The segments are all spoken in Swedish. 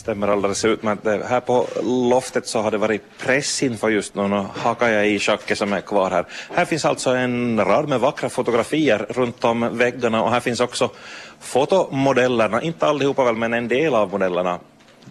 Stämmer alldeles utmärkt. Här på loftet så har det varit pressinfo just nu Nu hakar jag i schacket som är kvar här. Här finns alltså en rad med vackra fotografier runt om väggarna och här finns också fotomodellerna, inte allihopa väl men en del av modellerna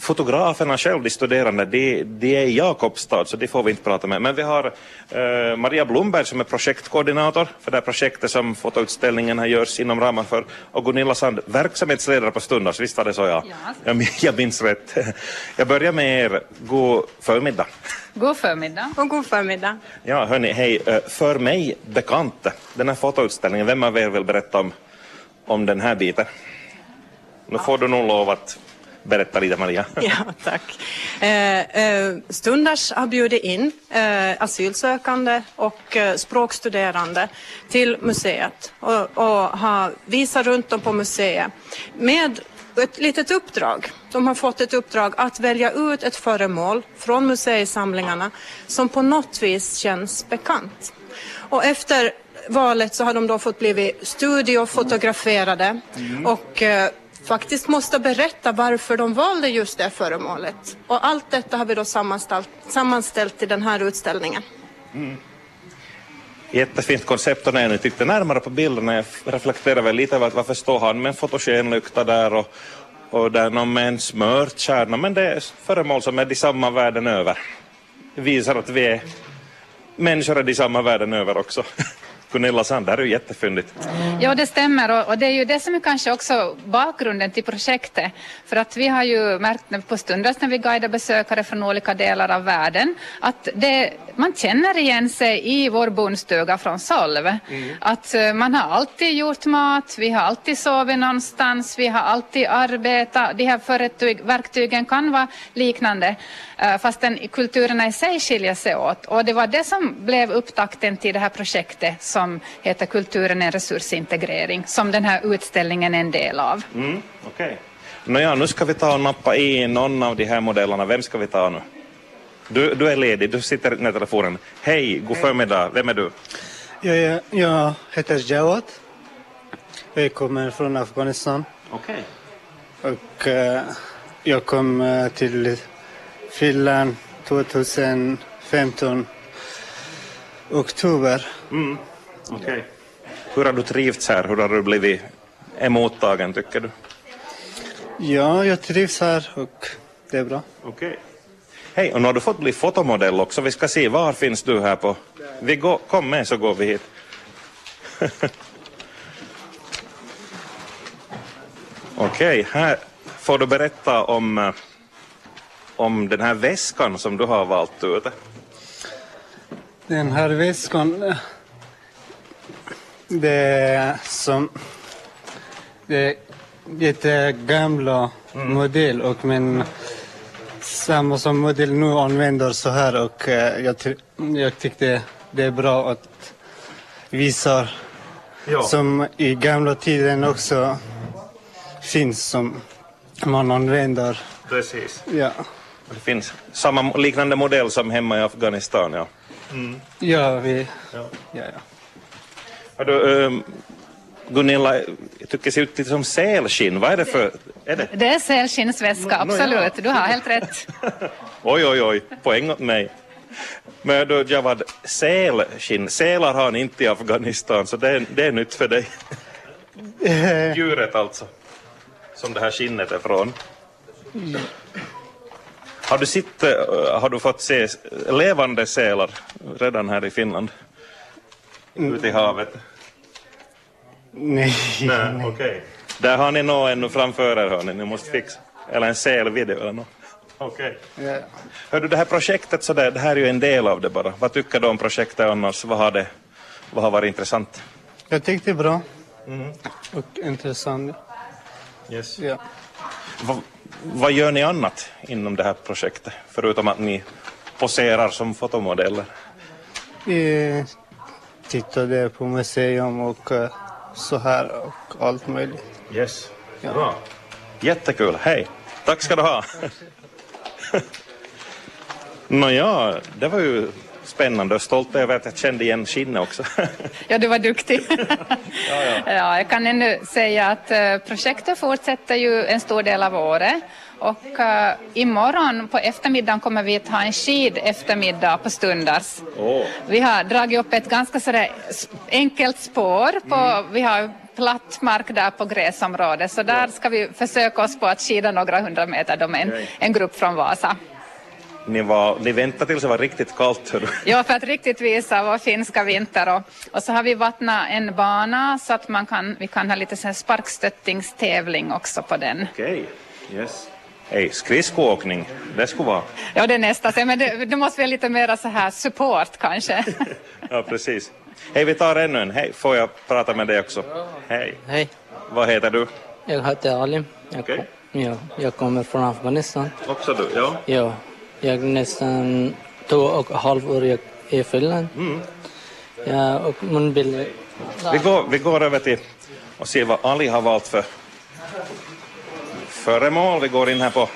fotograferna själv, de studerande, de, de är i Jakobstad så de får vi inte prata med. Men vi har eh, Maria Blomberg som är projektkoordinator för det här projektet som fotoutställningen här görs inom ramen för och Gunilla Sand, verksamhetsledare på Stundars, visst var det så ja? Ja. Jag, jag minns rätt. Jag börjar med er, god förmiddag. God förmiddag. Och god förmiddag. Ja, hörni, hej. Eh, För mig bekant, den här fotoutställningen, vem av er vill berätta om, om den här biten? Nu får du nog lov att berätta lite, Maria. Ja, tack. Eh, eh, Stundars har bjudit in eh, asylsökande och eh, språkstuderande till museet och, och har visat runt om på museet med ett litet uppdrag. De har fått ett uppdrag att välja ut ett föremål från museisamlingarna som på något vis känns bekant. Och efter valet så har de då fått blivit studiofotograferade och eh, faktiskt måste berätta varför de valde just det föremålet. Och allt detta har vi då sammanställt, sammanställt i den här utställningen. Mm. Jättefint koncept och när jag nu tittar närmare på bilderna, jag reflekterar väl lite över varför står han med en fotogenlykta där och, och där någon med en smörkärna men det är föremål som är de samma världen över. Det visar att vi är människor är de samma världen över också. Gunilla Sand, det här är ju jättefyndigt. Ja, det stämmer och, och det är ju det som är kanske också bakgrunden till projektet. För att vi har ju märkt på Stundras när vi guidar besökare från olika delar av världen att det, man känner igen sig i vår bondstuga från Solv. Att eh, man har alltid gjort mat, vi har alltid sovit någonstans, vi har alltid arbetat. De här verktyg, verktygen kan vara liknande eh, fast den, kulturerna i sig skiljer sig åt. Och det var det som blev upptakten till det här projektet som heter Kulturen en resursintegrering som den här utställningen är en del av. Mm, Okej. Nåja, nu ska vi ta och nappa i någon av de här modellerna. Vem ska vi ta nu? Du, du är ledig, du sitter med telefonen. Hej, god förmiddag. Vem är du? Jag, jag, jag heter Jawad. Jag kommer från Afghanistan. Okej. Och eh, jag kom eh, till Finland 2015 oktober. Mm. Okej. Hur har du trivts här? Hur har du blivit emottagen, tycker du? Ja, jag trivs här och det är bra. Okej. Hej, och nu har du fått bli fotomodell också. Vi ska se, var finns du här på... Vi går, kom med så går vi hit. Okej, här får du berätta om, eh, om den här väskan som du har valt ut. Den här väskan, eh, det är som... Det är jättegamla modell och men samma som modell nu använder så här och eh, jag, jag tyckte det är bra att visa Ja. som i gamla tiden också finns som man använder. Precis. Ja, Det finns samma liknande modell som hemma i Afghanistan. Ja. ja vi... Ja. Ja, ja. Hör du, ehm, Gunilla, jag tycker det ser ut lite som sälskinn. Vad är det för... Är det? Det är sälskinnsväska, absolut. Du har helt rätt. Oj, oj, oj, poäng åt mig. Men då, Javad, sälskinn, sälar har ni inte i Afghanistan, så det är, det är nytt för dig. Djuret alltså, som det här skinnet är från. Har du, sett, eh, har du fått se levande sälar redan här i Finland? Ute i havet? Nej. Nej, okej. Där har ni nog ännu framför er, hörni. Ni måste fixa. Eller en sälvideo eller något. Okej. Ja. Hör du, det här projektet, så där, det här är ju en del av det bara. Vad tycker du om projektet annars? Vad har, det, vad har varit intressant? Jag tyckte det är bra och intressant. Yes. Ja. Vad, vad gör ni annat inom det här projektet? Förutom att ni poserar som fotomodeller. Vi tittade på museum och eh, så här och allt möjligt. Yes. Bra. Jättekul. Hej. Tack ska du ha. Nåja, det var ju spännande och stolt över att jag kände igen skinnet också. Ja, du var duktig. ja, jag kan ännu säga att eh, projektet fortsätter ju en stor del av året. Och uh, imorgon på eftermiddagen kommer vi att ha en skid eftermiddag på Stundars. Åh. Vi har dragit upp ett ganska sådär enkelt spår. På, Vi har platt mark där på gräsområdet så där ska vi försöka oss på att skida några hundra meter då med en, Okej. en grupp från Vasa. Ni, var, ni väntade tills det var riktigt kallt. Ja, för att riktigt visa vår finska vinter. Och, och så har vi vattnat en bana så att man kan, vi kan ha lite så här sparkstöttingstävling också på den. Okej, yes. Hej, skridskoåkning, det skulle vara. Ja, det är nästa. Men det, det måste vara lite mer så här support kanske. Ja, precis. Hej, vi tar ännu en. Hej, får jag prata med dig också? Hej. Hej, Vad heter du? jag heter Ali. Jag, Okej. kom, ja, jag kommer från Afghanistan. Också du, ja. Ja, jag är nästan två och ett halvt år jag är i Finland. Ja, och min bild... Vi går, vi går över till och ser vad Ali har valt för föremål. Vi går in här på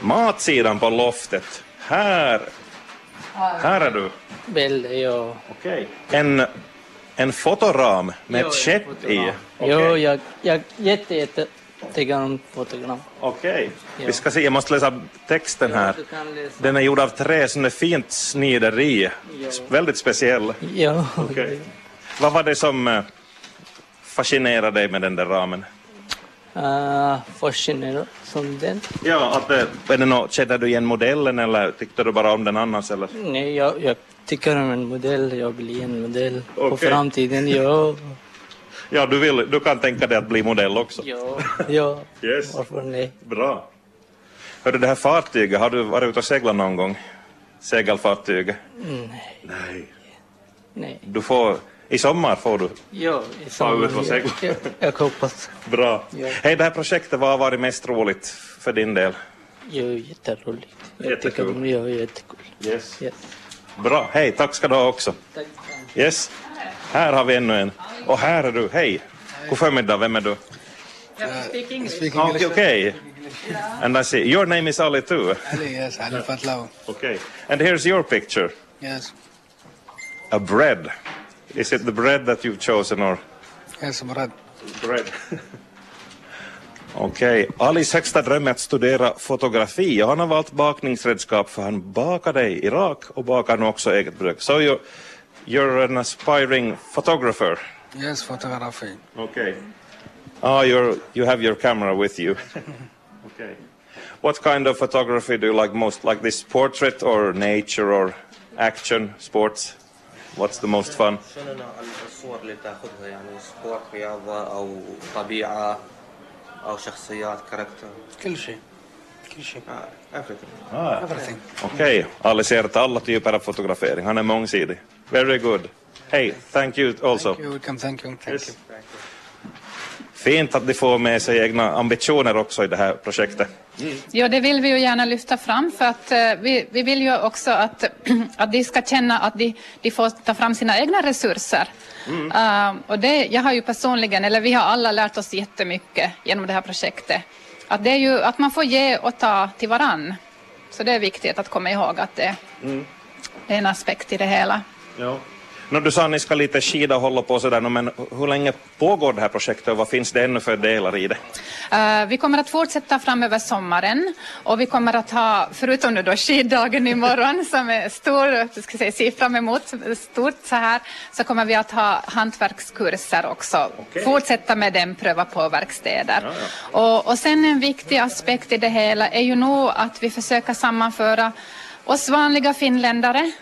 matsidan på loftet. Här, här är du. Bild, ja. Okej. En, en fotoram med Jo, ett skepp i. Jo, Okej. jag, jag jätte, jätte tycker om fotogram. Okej. Ja. Vi ska se, jag måste läsa texten här. Läsa. Den är gjord av trä, som är fint snideri. S- Väldigt speciell. Ja, Okej. Vad var det som eh, fascinerade dig med den där ramen? uh, fascinerad som den. Ja, att det, är det något, kände du igen modellen eller tyckte du bara om den annars? Eller? Nej, jag, jag tycker om en modell. Jag blir en modell på Okej. framtiden. Ja, Ja, du, vill, du kan tänka dig att bli modell också? ja, ja. Yes. Varför nej? Bra. Hörru, det här fartyget, har du varit ute och seglat någon gång? Segelfartyget? Nej, Nej. nej. Du får, I sommar får du. Ja, i och segla. jag, jag hoppas. Bra. Ja. Hej, det här projektet, vad har varit mest roligt för din del? Jo, jätteroligt. Jag Jättekul. tycker om ja, jättekul. Yes. Yes. Bra. Hej, tack ska du ha också. Tack. Yes. Här har vi ännu en. Och här är du. Hej. God förmiddag, vem är du? Okej, okej. And I see, your name is Ali too. Ali, yes, Ali Patlau. Okay. And here's your picture. Yes, A bread. Is it the bread that you've chosen or? yes, Murad. Bread. Okej, Alis högsta dröm är att studera fotografi och han har valt bakningsredskap för han bakade i Irak och bakar nu också eget bröd. So you, You're an aspiring photographer. Yes, photography. Okay. Oh, you're, you have your camera with you. okay. What kind of photography do you like most? Like this portrait or nature or action, sports? What's the most fun? شنو الصور اللي يعني او او شخصيات كاركتر كل شيء Klishy. Ah, everything. Ah. Okej, okay. Alice alla typer av fotografering. Han är mångsidig. Very good. Hey, thank you also. Thank you, welcome, thank you. Thank yes. you. Fint att ni får med sig egna ambitioner också i det här projektet. Ja, det vill vi ju gärna lyfta fram för att eh, vi, vi vill ju också att, att de ska känna att de, de får ta fram sina egna resurser. Mm. Uh, och det, jag har ju personligen, eller vi har alla lärt oss jättemycket genom det här projektet. Att det är ju att man får ge och ta till varann. Så det är viktigt att komma ihåg att det, det är en aspekt i det hela. Ja. No, du sa att ni ska lite skida och hålla på sådär, no, men hur länge pågår det här projektet och vad finns det ännu för delar i det? Eh, vi kommer att fortsätta fram över sommaren och vi kommer att ha, förutom nu då skiddagen imorgon som är stor, ska säga, se fram emot, stort så här, så kommer vi att ha hantverkskurser också. Okej. Fortsätta med den, pröva på verkstäder. Och, och sen en viktig aspekt i det hela är ju nog att vi försöker sammanföra oss vanliga finländare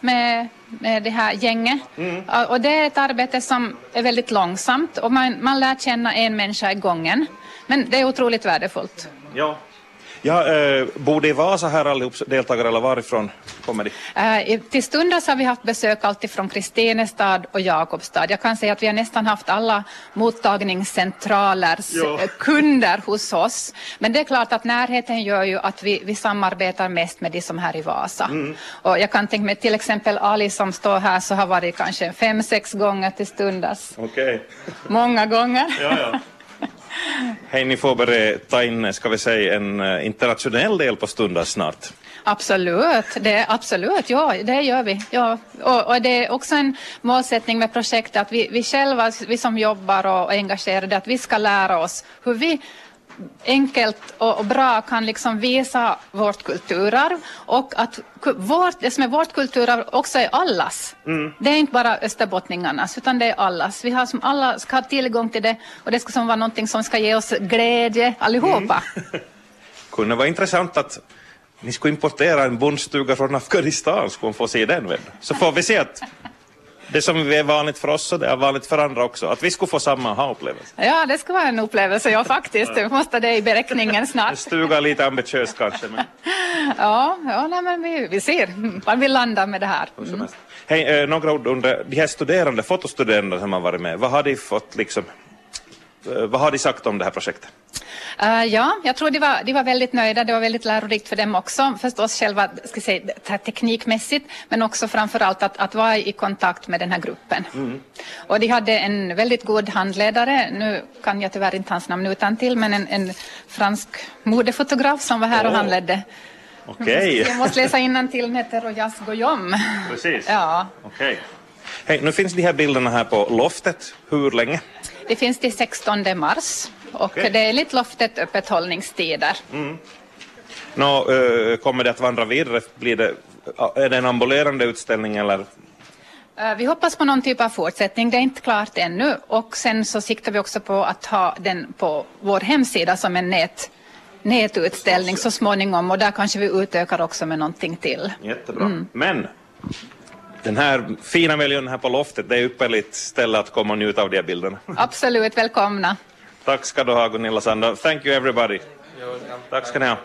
med, med det här gänget. Ja, Och det är ett arbete som är väldigt långsamt och man, man lär känna en människa i gången. Men det är otroligt värdefullt. Ja. Ja, eh, bor de i Vasa här allihop deltagare eller varifrån kommer de? Eh, till stundas har vi haft besök alltifrån Kristinestad och Jakobstad. Jag kan säga att vi har nästan haft alla mottagningscentralers Ja. eh, kunder hos oss. Men det är klart att närheten gör ju att vi, vi samarbetar mest med de som är här i Vasa. Mm. Och jag kan tänka mig till exempel Ali som står här så har varit kanske fem, sex gånger till stundas. Okej. Många gånger. Ja, ja. Hej, ni får börja ta in, ska vi säga, en eh, internationell del på stunden snart. Absolut, det, absolut, ja, det gör vi. Ja. Och, och det är också en målsättning med projektet att vi, vi själva, vi som jobbar och är engagerade, att vi ska lära oss hur vi enkelt och, bra kan liksom visa vårt kulturarv och att vårt, det som är vårt kulturarv också är allas. Det är inte bara österbottningarnas utan det är allas. Vi har som alla ska ha tillgång till det och det ska som vara någonting som ska ge oss glädje allihopa. Kunde vara intressant att ni skulle importera en bondstuga från Afghanistan, skulle hon få se den. Väl? Så får vi se att det som är vanligt för oss, så det är vanligt för andra också. Att vi skulle få samma aha-upplevelse. Ja, det ska vara en upplevelse, ja faktiskt. Vi måste det i beräkningen En snart. stuga lite ambitiöst kanske, men Ja, ja nej, men vi, vi ser var vi landar med det här. helst. Hej, eh, några ord under de här studerande, fotostuderande som har varit med. Vad har de fått liksom, eh, vad har de sagt om det här projektet? Eh, ja, jag tror de var, de var väldigt nöjda. Det var väldigt lärorikt för dem också. Förstås själva ska säga, teknikmässigt, men också framför allt att, att vara i kontakt med den här gruppen. Och de hade en väldigt god handledare. Nu kan jag tyvärr inte hans namn utan till, men en, en fransk modefotograf som var här och Åh. handledde. Okej. Jag måste läsa till. Den heter Rojas Goyom. Precis. Ja, Okej. Hej, nu finns de här bilderna här på loftet. Hur länge? det finns till 16 mars. Och Okej. det är enligt loftet öppethållningstider. Nå, eh, kommer det att vandra vidare? Blir det, är det en ambulerande utställning eller? Eh, Vi hoppas på någon typ av fortsättning. Det är inte klart ännu. Och sen så siktar vi också på att ha den på vår hemsida som en nät, nätutställning så småningom. Och där kanske vi utökar också med någonting till. Jättebra. Men den här fina miljön här på loftet, det är ypperligt ställe att komma och njuta av de här bilderna. Absolut välkomna. Tack ska du ha Gunilla Sander. Thank you everybody. Tack ska ni ha.